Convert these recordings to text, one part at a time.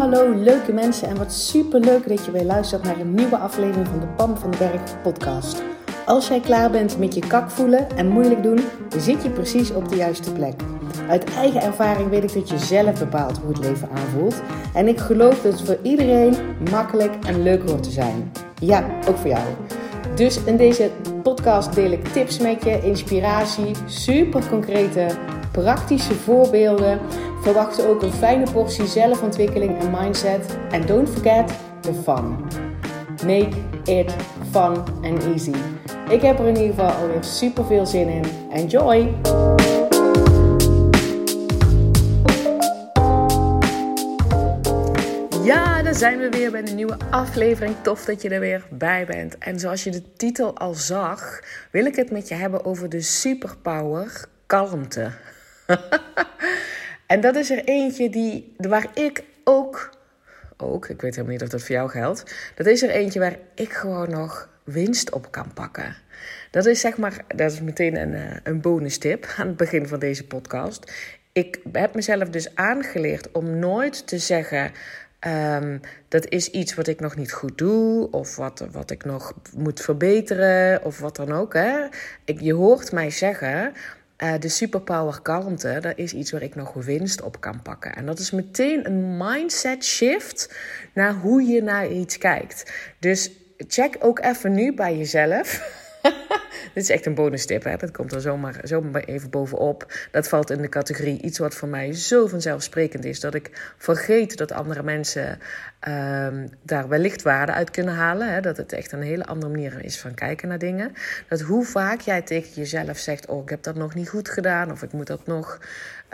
hallo leuke mensen en wat super leuk dat je weer luistert naar een nieuwe aflevering van de Pam van den Berg podcast. Als jij klaar bent met je kak voelen en moeilijk doen, dan zit je precies op de juiste plek. Uit eigen ervaring weet ik dat je zelf bepaalt hoe het leven aanvoelt. En ik geloof dat het voor iedereen makkelijk en leuk hoort te zijn. Ja, ook voor jou. Dus in deze podcast deel ik tips met je, inspiratie, super concrete, praktische voorbeelden. Verwacht ook een fijne portie zelfontwikkeling en mindset. En don't forget the fun. Make it fun and easy. Ik heb er in ieder geval alweer super veel zin in. Enjoy! Zijn we weer bij een nieuwe aflevering. Tof dat je er weer bij bent. En zoals je de titel al zag, wil ik het met je hebben over de superpower kalmte. en dat is er eentje die, waar ik ook, ook, ik weet helemaal niet of dat voor jou geldt, dat is er eentje waar ik gewoon nog winst op kan pakken. Dat is zeg maar, dat is meteen een, eh, een bonus tip aan het begin van deze podcast. Ik heb mezelf dus aangeleerd om nooit te zeggen. Ehm, dat is iets wat ik nog niet goed doe, of wat, wat ik nog moet verbeteren, of wat dan ook. Hè. Ik, je hoort mij zeggen: uh, de superpower kalmte, dat is iets waar ik nog winst op kan pakken. En dat is meteen een mindset shift naar hoe je naar iets kijkt. Dus check ook even nu bij jezelf. Dit is echt een bonus tip, hè? dat komt er zomaar, zomaar even bovenop. Dat valt in de categorie iets wat voor mij zo vanzelfsprekend is... dat ik vergeet dat andere mensen um, daar wellicht waarde uit kunnen halen. Hè? Dat het echt een hele andere manier is van kijken naar dingen. Dat hoe vaak jij tegen jezelf zegt... oh, ik heb dat nog niet goed gedaan of ik moet dat nog...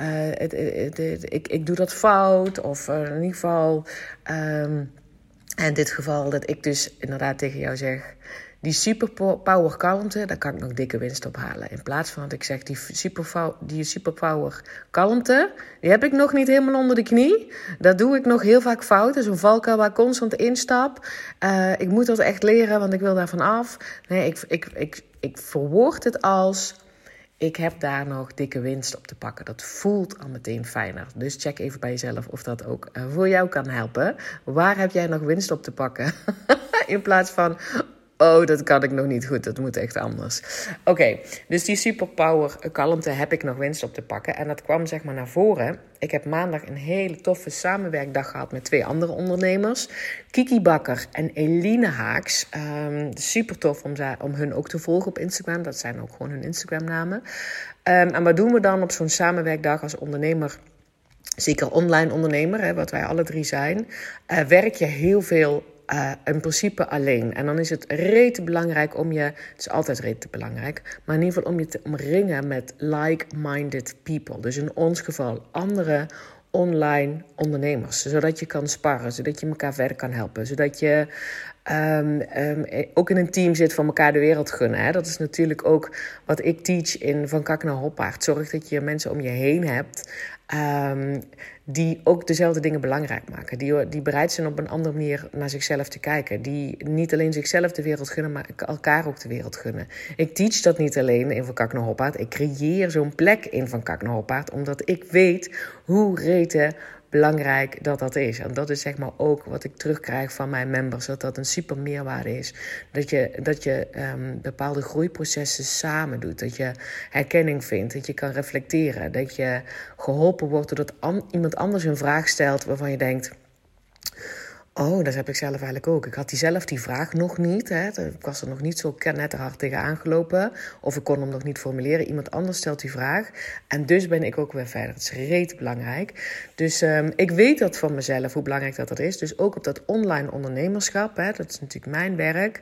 Uh, het, het, ik, ik doe dat fout of uh, in ieder geval... Um, in dit geval dat ik dus inderdaad tegen jou zeg die superpower kalmte, daar kan ik nog dikke winst op halen. In plaats van dat ik zeg, die superpower, die superpower kalmte, die heb ik nog niet helemaal onder de knie. Dat doe ik nog heel vaak fout. Dat is een valkuil waar constant instap. Uh, ik moet dat echt leren, want ik wil daarvan af. Nee, ik, ik, ik, ik verwoord het als... Ik heb daar nog dikke winst op te pakken. Dat voelt al meteen fijner. Dus check even bij jezelf of dat ook uh, voor jou kan helpen. Waar heb jij nog winst op te pakken? In plaats van, Oh, dat kan ik nog niet goed. Dat moet echt anders. Oké, dus die superpower kalmte heb ik nog winst op te pakken. En dat kwam zeg maar naar voren. Ik heb maandag een hele toffe samenwerkdag gehad met twee andere ondernemers. Kiki Bakker en Eline Haaks. Um, super tof om, om hun ook te volgen op Instagram. Dat zijn ook gewoon hun Instagram namen. Um, en wat doen we dan op zo'n samenwerkdag als ondernemer? Zeker online ondernemer, hè, wat wij alle drie zijn. Uh, werk je heel veel uh, in principe alleen. En dan is het rete belangrijk om je, het is altijd rete belangrijk, maar in ieder geval om je te omringen met like-minded people. Dus in ons geval andere online ondernemers, zodat je kan sparren, zodat je elkaar verder kan helpen, zodat je um, um, ook in een team zit van elkaar de wereld gunnen. Hè? Dat is natuurlijk ook wat ik teach in Van Kak naar Hoppaard. Zorg dat je mensen om je heen hebt um, die ook dezelfde dingen belangrijk maken. Die, die bereid zijn op een andere manier naar zichzelf te kijken. Die niet alleen zichzelf de wereld gunnen, maar elkaar ook de wereld gunnen. Ik teach dat niet alleen in Van Kak naar Hoppaard. Ik creëer zo'n plek in Van Kak naar Hoppaard, omdat ik weet hoe reten belangrijk dat dat is. En dat is zeg maar ook wat ik terugkrijg van mijn members. Dat dat een super meerwaarde is. Dat je, dat je um, bepaalde groeiprocessen samen doet. Dat je herkenning vindt. Dat je kan reflecteren. Dat je geholpen wordt doordat an iemand anders een vraag stelt waarvan je denkt Oh, dat heb ik zelf eigenlijk ook. Ik had die zelf die vraag nog niet. Hè. Ik was er nog niet zo knetterhard tegen aangelopen. Of ik kon hem nog niet formuleren. Iemand anders stelt die vraag. En dus ben ik ook weer verder. Het is reet belangrijk. Dus um, ik weet dat van mezelf, hoe belangrijk dat dat is. Dus ook op dat online ondernemerschap, hè, dat is natuurlijk mijn werk,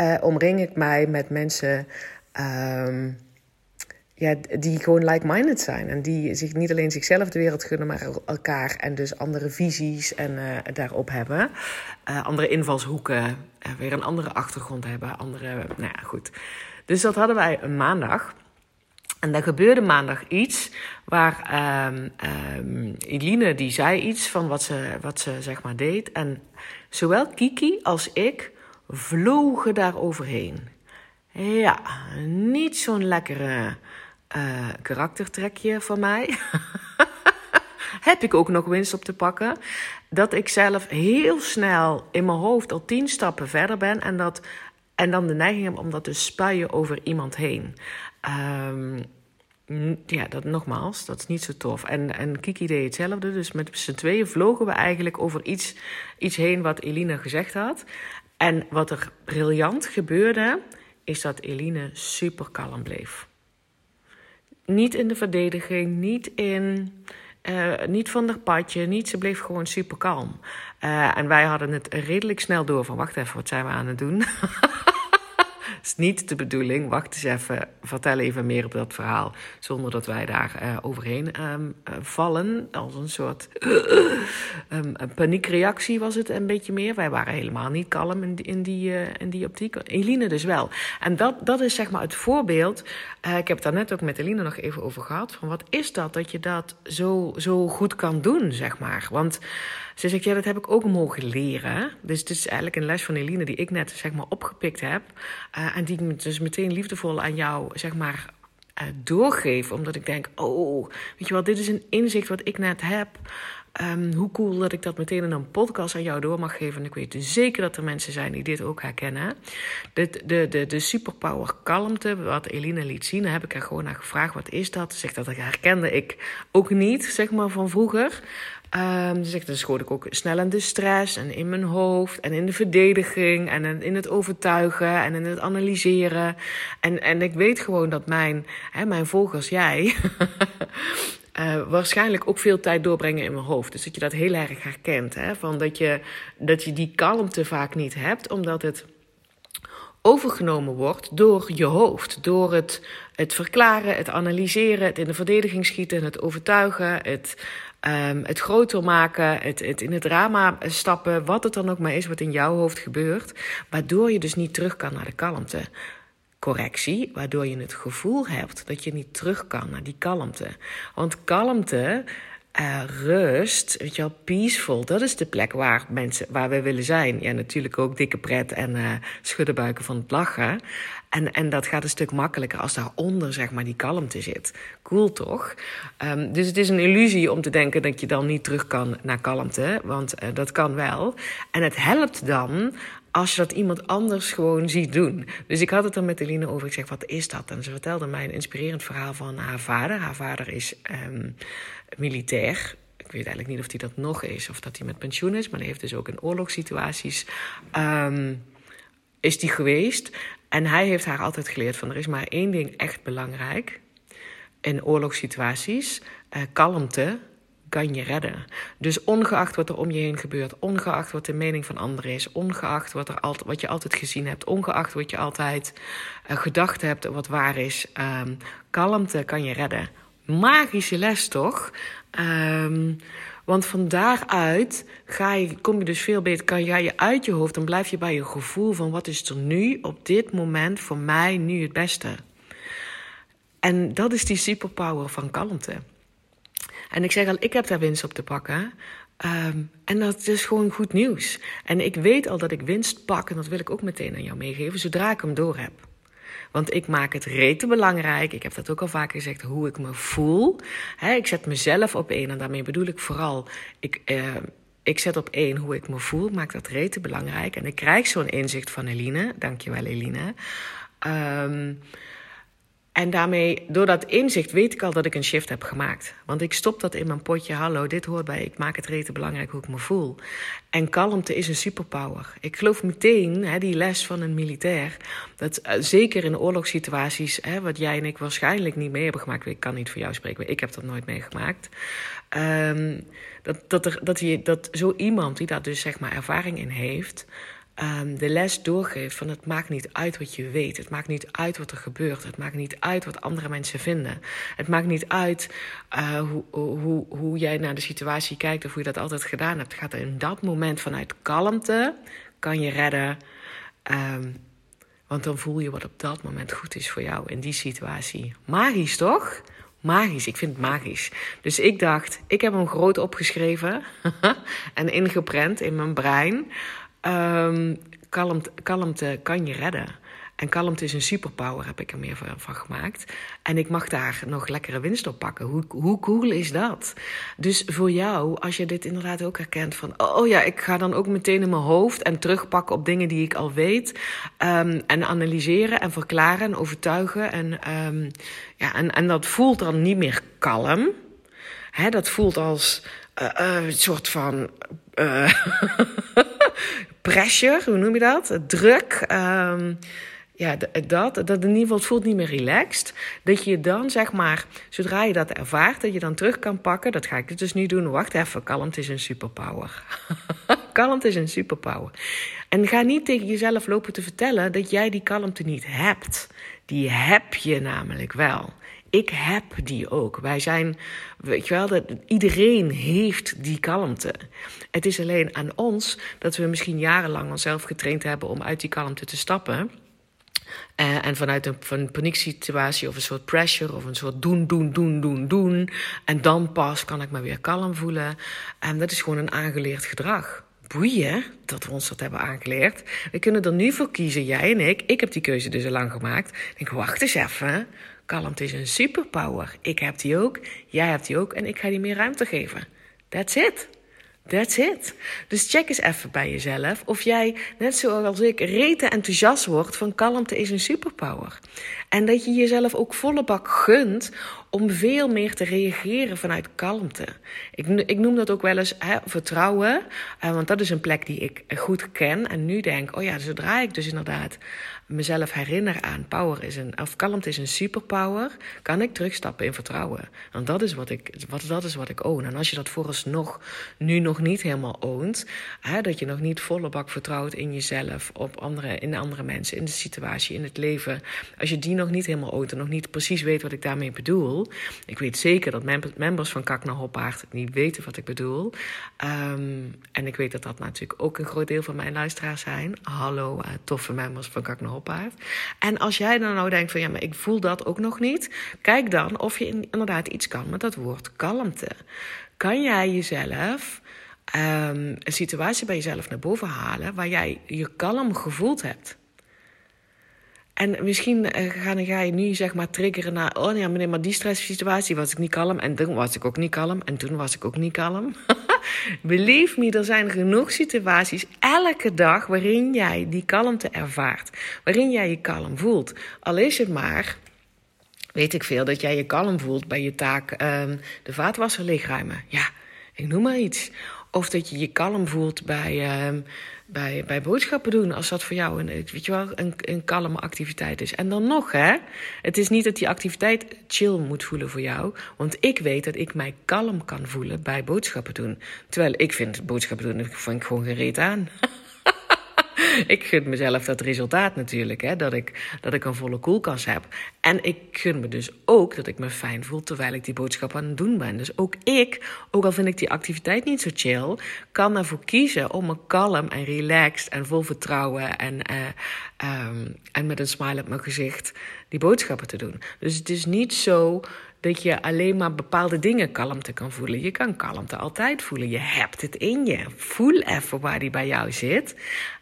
uh, omring ik mij met mensen... Um, ja, die gewoon like-minded zijn. En die zich niet alleen zichzelf de wereld gunnen, maar elkaar. En dus andere visies en uh, daarop hebben. Uh, andere invalshoeken, uh, weer een andere achtergrond hebben. Andere, nou ja, goed. Dus dat hadden wij een maandag. En er gebeurde maandag iets waar um, um, Eline die zei iets van wat ze, wat ze zeg maar deed. En zowel Kiki als ik vlogen daar overheen. Ja, niet zo'n lekkere uh, karaktertrekje van mij. heb ik ook nog winst op te pakken. Dat ik zelf heel snel in mijn hoofd al tien stappen verder ben en, dat, en dan de neiging heb om dat te spuien over iemand heen. Um, ja, dat nogmaals, dat is niet zo tof. En, en Kiki deed hetzelfde. Dus met z'n tweeën vlogen we eigenlijk over iets, iets heen wat Eline gezegd had. En wat er briljant gebeurde, is dat Eline super kalm bleef. Niet in de verdediging, niet in. Uh, niet van haar padje, niet. Ze bleef gewoon super kalm. Uh, en wij hadden het redelijk snel door van: wacht even, wat zijn we aan het doen? is niet de bedoeling. Wacht eens even, vertel even meer op dat verhaal. Zonder dat wij daar uh, overheen um, uh, vallen. Als een soort um, een paniekreactie was het een beetje meer. Wij waren helemaal niet kalm in die, in die, in die optiek. Eline dus wel. En dat, dat is zeg maar het voorbeeld. ik heb het daar net ook met Eline nog even over gehad. Van wat is dat dat je dat zo, zo goed kan doen, zeg maar. Want ze zegt, ja, dat heb ik ook mogen leren. Dus het is eigenlijk een les van Eline die ik net zeg maar opgepikt heb. En die ik dus meteen liefdevol aan jou zeg maar uh, doorgeef. Omdat ik denk, oh, weet je wel, dit is een inzicht wat ik net heb. Um, hoe cool dat ik dat meteen in een podcast aan jou door mag geven. En ik weet zeker dat er mensen zijn die dit ook herkennen. De, de, de, de superpower kalmte, wat Eline liet zien, heb ik er gewoon naar gevraagd. Wat is dat? Zegt dat herkende ik ook niet, zeg maar, van vroeger. Um, dus ik, dan schoot ik ook snel in de stress en in mijn hoofd en in de verdediging en in het overtuigen en in het analyseren. En, en ik weet gewoon dat mijn, hè, mijn volgers, jij, uh, waarschijnlijk ook veel tijd doorbrengen in mijn hoofd. Dus dat je dat heel erg herkent. Hè? Van dat, je, dat je die kalmte vaak niet hebt, omdat het overgenomen wordt door je hoofd. Door het, het verklaren, het analyseren, het in de verdediging schieten, het overtuigen, het Um, het groter maken, het, het in het drama stappen, wat het dan ook maar is wat in jouw hoofd gebeurt, waardoor je dus niet terug kan naar de kalmte. Correctie, waardoor je het gevoel hebt dat je niet terug kan naar die kalmte. Want kalmte uh, rust, weet je wel, peaceful, dat is de plek waar mensen, waar we willen zijn. Ja, natuurlijk ook dikke pret en uh, schuddenbuiken van het lachen. En, en dat gaat een stuk makkelijker als daaronder, zeg maar, die kalmte zit. Cool toch? Um, dus het is een illusie om te denken dat je dan niet terug kan naar kalmte, want uh, dat kan wel. En het helpt dan als je dat iemand anders gewoon ziet doen. Dus ik had het er met Eline over. Ik zeg, wat is dat? En ze vertelde mij een inspirerend verhaal van haar vader. Haar vader is um, militair. Ik weet eigenlijk niet of hij dat nog is of dat hij met pensioen is. Maar hij heeft dus ook in oorlogssituaties... Um, is die geweest. En hij heeft haar altijd geleerd van er is maar één ding echt belangrijk. In oorlogssituaties, uh, kalmte kan je redden. Dus ongeacht wat er om je heen gebeurt, ongeacht wat de mening van anderen is, ongeacht wat, er altijd, wat je altijd gezien hebt, ongeacht wat je altijd uh, gedacht hebt wat waar is, um, kalmte kan je redden. Magische les toch? Um, want van daaruit ga je, kom je dus veel beter, kan jij je uit je hoofd, dan blijf je bij je gevoel van wat is er nu op dit moment voor mij nu het beste. En dat is die superpower van kalmte. En ik zeg al, ik heb daar winst op te pakken. Um, en dat is gewoon goed nieuws. En ik weet al dat ik winst pak, en dat wil ik ook meteen aan jou meegeven, zodra ik hem door heb. Want ik maak het rete belangrijk. Ik heb dat ook al vaker gezegd, hoe ik me voel. ik zet mezelf op één. En daarmee bedoel ik vooral, ik, uh, ik zet op één hoe ik me voel. Maak dat rete belangrijk. En ik krijg zo'n inzicht van Eline. Dankjewel Eline. Um, en daarmee, door dat inzicht, weet ik al dat ik een shift heb gemaakt. Want ik stop dat in mijn potje. Hallo, dit hoort bij. Ik maak het rete belangrijk hoe ik me voel. En kalmte is een superpower. Ik geloof meteen, hè, die les van een militair. Dat uh, zeker in oorlogssituaties, hè, wat jij en ik waarschijnlijk niet mee hebben gemaakt. Ik kan niet voor jou spreken, ik heb dat nooit meegemaakt. Um, dat, dat, er, dat, je, dat zo iemand die daar dus zeg maar ervaring in heeft um, de les doorgeeft van het maakt niet uit wat je weet. Het maakt niet uit wat er gebeurt. Het maakt niet uit wat andere mensen vinden. Het maakt niet uit uh, hoe, hoe, hoe jij naar de situatie kijkt of hoe je dat altijd gedaan hebt. Het gaat in dat moment vanuit kalmte kan je redden. Um, want dan voel je wat op dat moment goed is voor jou in die situatie. Magisch toch? Magisch, ik vind het magisch. Dus ik dacht, ik heb hem groot opgeschreven en ingeprent in mijn brein. Um, kalmte, kalmte kan je redden. En kalmte is een superpower, heb ik er meer van, gemaakt. En ik mag daar nog lekkere winst op pakken. Hoe, hoe cool is dat? Dus voor jou, als je dit inderdaad ook herkent van... oh ja, ik ga dan ook meteen in mijn hoofd en terugpakken op dingen die ik al weet... Um, en analyseren en verklaren en overtuigen. En, um, ja, en, en dat voelt dan niet meer kalm. Hè, dat voelt als uh, uh, een soort van... Uh, pressure, hoe noem je dat? Druk. Um, ja, dat, dat in ieder geval het voelt niet meer relaxed. Dat je dan, zeg maar, zodra je dat ervaart, dat je dan terug kan pakken. Dat ga ik dus nu doen. Wacht even, kalmte is een superpower. kalmte is een superpower. En ga niet tegen jezelf lopen te vertellen dat jij die kalmte niet hebt. Die heb je namelijk wel. Ik heb die ook. Wij zijn, weet je wel, dat, iedereen heeft die kalmte. Het is alleen aan ons dat we misschien jarenlang onszelf getraind hebben om uit die kalmte te stappen. Uh, en vanuit een, van een of een soort pressure of een soort doen, doen, doen, doen, doen. En dan pas kan ik me weer kalm voelen. En dat is gewoon een aangeleerd gedrag. Boeien dat we ons dat hebben aangeleerd. We kunnen er nu voor kiezen, jij en ik. Ik heb die keuze dus al lang gemaakt. Ik denk, wacht eens even. Kalmte is een superpower. Ik heb die ook, jij hebt die ook en ik ga die meer ruimte geven. That's it. That's it. Dus check eens even bij jezelf of jij, net zoals ik, rete enthousiast wordt van kalmte is een superpower. En dat je jezelf ook volle bak gunt om veel meer te reageren vanuit kalmte. Ik, ik noem dat ook wel eens hè, vertrouwen, uh, want dat is een plek die ik goed ken. En nu denk, oh ja, zodra ik dus inderdaad mezelf herinner aan power is een, of kalmte is een superpower, kan ik terugstappen in vertrouwen. Want dat is wat ik, wat, dat is wat ik own. En als je dat vooralsnog nu nog niet helemaal oont, hè, dat je nog niet volle bak vertrouwt in jezelf, op andere, in andere mensen, in de situatie, in het leven. Als je die nog niet helemaal oont en nog niet precies weet wat ik daarmee bedoel. Ik weet zeker dat members van Kak naar niet weten wat ik bedoel. Um, en ik weet dat dat natuurlijk ook een groot deel van mijn luisteraars zijn. Hallo, uh, toffe members van Kak naar. En als jij dan nou denkt van ja, maar ik voel dat ook nog niet. Kijk dan of je inderdaad iets kan met dat woord kalmte. Kan jij jezelf um, een situatie bij jezelf naar boven halen waar jij je kalm gevoeld hebt? En misschien uh, ga, je nu zeg maar triggeren naar... oh ja, meneer, maar die stresssituatie was ik niet kalm... en toen was ik ook niet kalm en toen was ik ook niet kalm. Believe me, er zijn genoeg situaties elke dag... waarin jij die kalmte ervaart. Waarin jij je kalm voelt. Al is het maar... weet ik veel, dat jij je kalm voelt bij je taak... Um, de vaatwasser leegruimen. Ja, ik noem maar iets. Of dat je je kalm voelt bij... Um, bij, bij boodschappen doen. Als dat voor jou een, weet je wel, een, een kalme activiteit is. En dan nog, hè. Het is niet dat die activiteit chill moet voelen voor jou. Want ik weet dat ik mij kalm kan voelen bij boodschappen doen. Terwijl ik vind boodschappen doen, vind ik gewoon gereed aan. ik gun mezelf dat resultaat natuurlijk, hè, dat, ik, dat ik een volle koelkast heb. En ik gun me dus ook dat ik me fijn voel terwijl ik die boodschap aan het doen ben. Dus ook ik, ook al vind ik die activiteit niet zo chill, kan ervoor kiezen om me kalm en relaxed en vol vertrouwen en, uh, en met een smile op mijn gezicht die boodschappen te doen. Dus het is niet zo dat je alleen maar bepaalde dingen kalmte kan voelen. Je kan kalmte altijd voelen. Je hebt het in je. Voel even waar die bij jou zit.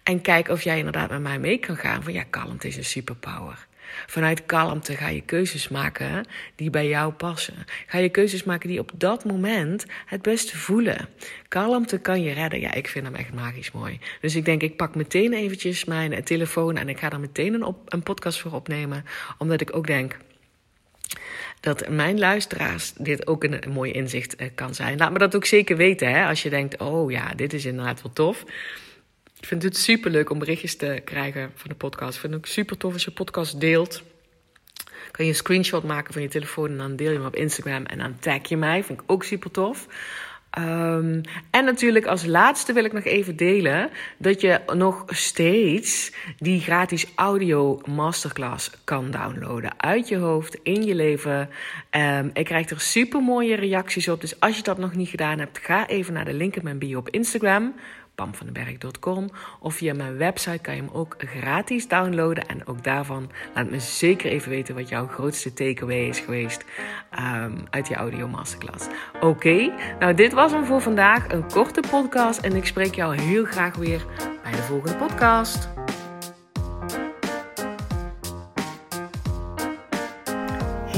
En kijk of jij inderdaad met mij mee kan gaan. Van ja, kalmte is een superpower. Vanuit kalmte ga je keuzes maken die bij jou passen. Ga je keuzes maken die op dat moment het beste voelen. Kalmte kan je redden. Ja, ik vind hem echt magisch mooi. Dus ik denk, ik pak meteen eventjes mijn telefoon en ik ga er meteen een, op, een podcast voor opnemen. Omdat ik ook denk, dat mijn luisteraars dit ook een, mooi inzicht eh, kan zijn. Laat me dat ook zeker weten, hè, als je denkt: oh ja, dit is inderdaad wel tof. Ik vind het super leuk om berichtjes te krijgen van de podcast. Ik vind het ook super tof als je podcast deelt. Kan je een screenshot maken van je telefoon en dan deel je hem op Instagram en dan tag je mij. Vind ik ook super tof. Um, en natuurlijk als laatste wil ik nog even delen dat je nog steeds die gratis audio masterclass kan downloaden uit je hoofd, in je leven. Um, ik krijg er super mooie reacties op. Dus als je dat nog niet gedaan hebt, ga even naar de link in mijn bio op Instagram pamvandenberg.com. Of via mijn website kan je hem ook gratis downloaden. En ook daarvan laat me zeker even weten wat jouw grootste takeaway is geweest um, uit die audio masterclass. Oké, nou dit was hem voor vandaag. Een korte podcast. En ik spreek jou heel graag weer bij de volgende podcast.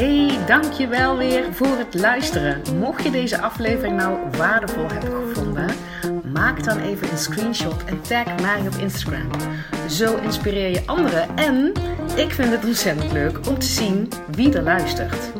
Hey, dankjewel weer voor het luisteren. Mocht je deze aflevering nou waardevol hebben gevonden, maak dan even een screenshot en tag mij op Instagram. Zo inspireer je anderen en ik vind het ontzettend leuk om te zien wie er luistert.